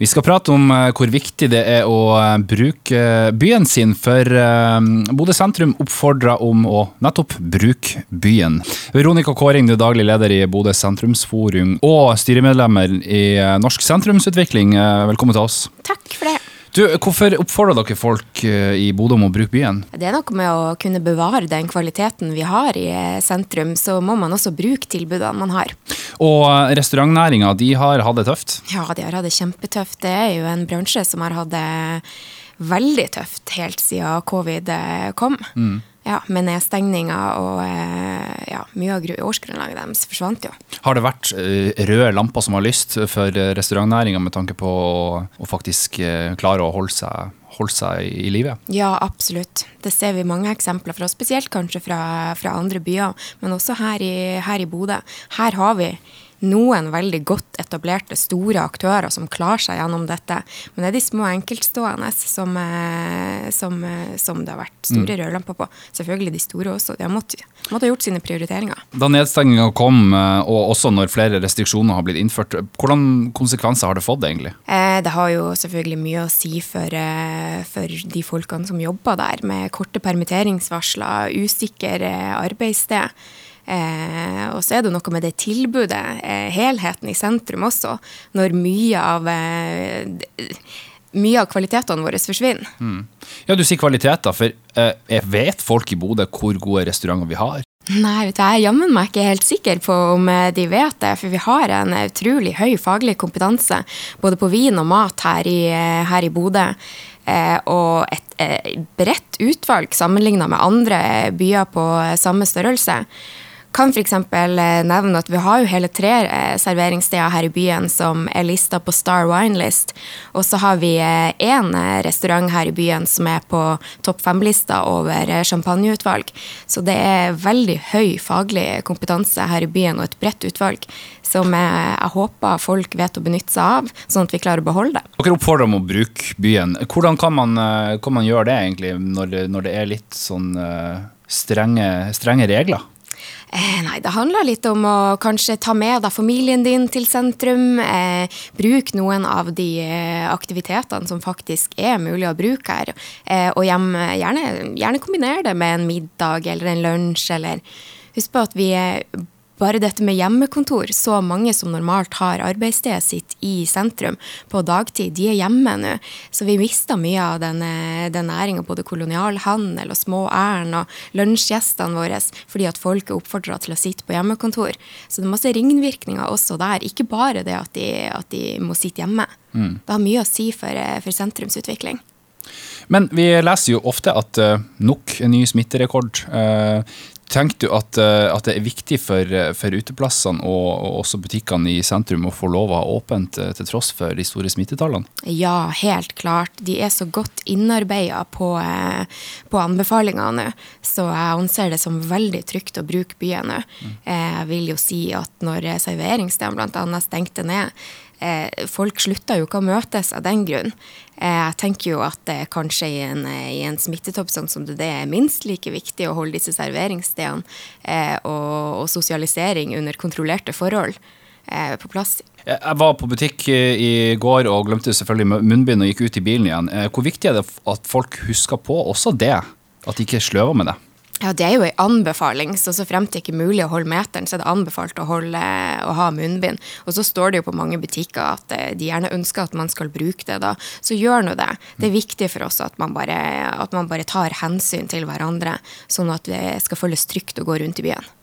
Vi skal prate om eh, hvor viktig det er å eh, bruke eh, byen sin, for Bodø sentrum oppfordrer om å nettopp bruke byen. Veronica Kåring, du er daglig leder i Bodø sentrumsforum og styremedlemmer i Norsk sentrumsutvikling. Velkommen til oss. Takk for det. Du, Hvorfor oppfordrer dere folk i Bodø om å bruke byen? Det er noe med å kunne bevare den kvaliteten vi har i sentrum. Så må man også bruke tilbudene man har. Og eh, restaurantnæringa, de har hatt det tøft? Ja, de har hatt det kjempetøft. Det er jo en bransje som har hatt det veldig tøft helt siden covid kom. Mm. Ja, Med nedstengninger og ja, mye av årsgrunnlaget deres forsvant jo. Har det vært røde lamper som har lyst for restaurantnæringa med tanke på å faktisk klare å holde seg, holde seg i livet? Ja, absolutt. Det ser vi mange eksempler fra, spesielt kanskje fra, fra andre byer, men også her i, her i Bodø. Her har vi noen veldig godt etablerte, store aktører som klarer seg gjennom dette. Men det er de små enkeltstående som, eh, som, eh, som det har vært store mm. rødlamper på. Selvfølgelig de store også. De har måttet, måtte ha gjort sine prioriteringer. Da nedstenginga kom, eh, og også når flere restriksjoner har blitt innført, hvordan konsekvenser har det fått egentlig? det har jo selvfølgelig mye å si for, for de folkene som jobber der, med korte permitteringsvarsler, usikker arbeidssted. Eh, og så er det noe med det tilbudet, eh, helheten i sentrum også, når mye av eh, mye av kvalitetene våre forsvinner. Mm. Ja, Du sier kvaliteter, for eh, vet folk i Bodø hvor gode restauranter vi har? Nei, vet du, jeg er jammen meg ikke helt sikker på om eh, de vet det. For vi har en utrolig høy faglig kompetanse både på vin og mat her i, eh, her i Bodø. Eh, og et eh, bredt utvalg sammenligna med andre byer på samme størrelse kan f.eks. Eh, nevne at vi har jo hele tre eh, serveringssteder her i byen som er lista på Star Wine List. Og så har vi én eh, restaurant her i byen som er på topp fem-lista over champagneutvalg. Så det er veldig høy faglig kompetanse her i byen og et bredt utvalg som jeg, jeg håper folk vet å benytte seg av, sånn at vi klarer å beholde det. Dere oppfordrer om å bruke byen. Hvordan kan man, kan man gjøre det egentlig, når når det er litt sånn strenge, strenge regler? Eh, nei, det handler litt om å kanskje ta med deg familien din til sentrum. Eh, bruk noen av de eh, aktivitetene som faktisk er mulig å bruke her. Eh, og hjem, gjerne, gjerne kombinere det med en middag eller en lunsj, eller Husk på at vi er bare dette med hjemmekontor, så mange som normalt har arbeidsstedet sitt i sentrum på dagtid, de er hjemme nå. Så vi mista mye av den, den næringa, både kolonialhandel og små ærend og lunsjgjestene våre, fordi at folk er oppfordra til å sitte på hjemmekontor. Så det er masse ringvirkninger også der, ikke bare det at de, at de må sitte hjemme. Mm. Det har mye å si for, for sentrumsutvikling. Men vi leser jo ofte at uh, nok en ny smitterekord. Uh, Tenker du at, uh, at, det er viktig for, for uteplassene og, og, også butikkene i sentrum å få lov å ha åpent til tross for de store smittetallene? Ja, helt klart. De er så godt innarbeida på, på anbefalingene nå, så jeg anser det som veldig trygt å bruke byen nå. Jeg vil jo si at når serveringsstedene bl.a. stengte ned, eh, folk slutter jo ikke å møtes av den grunn. Eh, jeg tenker jo at det kanskje i en, i en smittetopp sånn som det, det er minst like viktig å holde disse serveringsstedene eh, og, og, sosialisering under kontrollerte forhold eh, på plass. Jeg var på butikk eh, i går og glemte selvfølgelig munnbind og gikk ut i bilen igjen. Eh, hvor viktig er det at folk husker på også det? At de ikke sløver med det? Ja, Det er jo en anbefaling, så så fremt det ikke er mulig å holde meteren, så er det anbefalt å, holde, å ha munnbind. Og så står det jo på mange butikker at eh, de gjerne ønsker at man skal bruke det. da. Så gjør nå det. Det er viktig for oss at man, bare, at man bare tar hensyn til hverandre, sånn at det skal føles trygt å gå rundt i byen.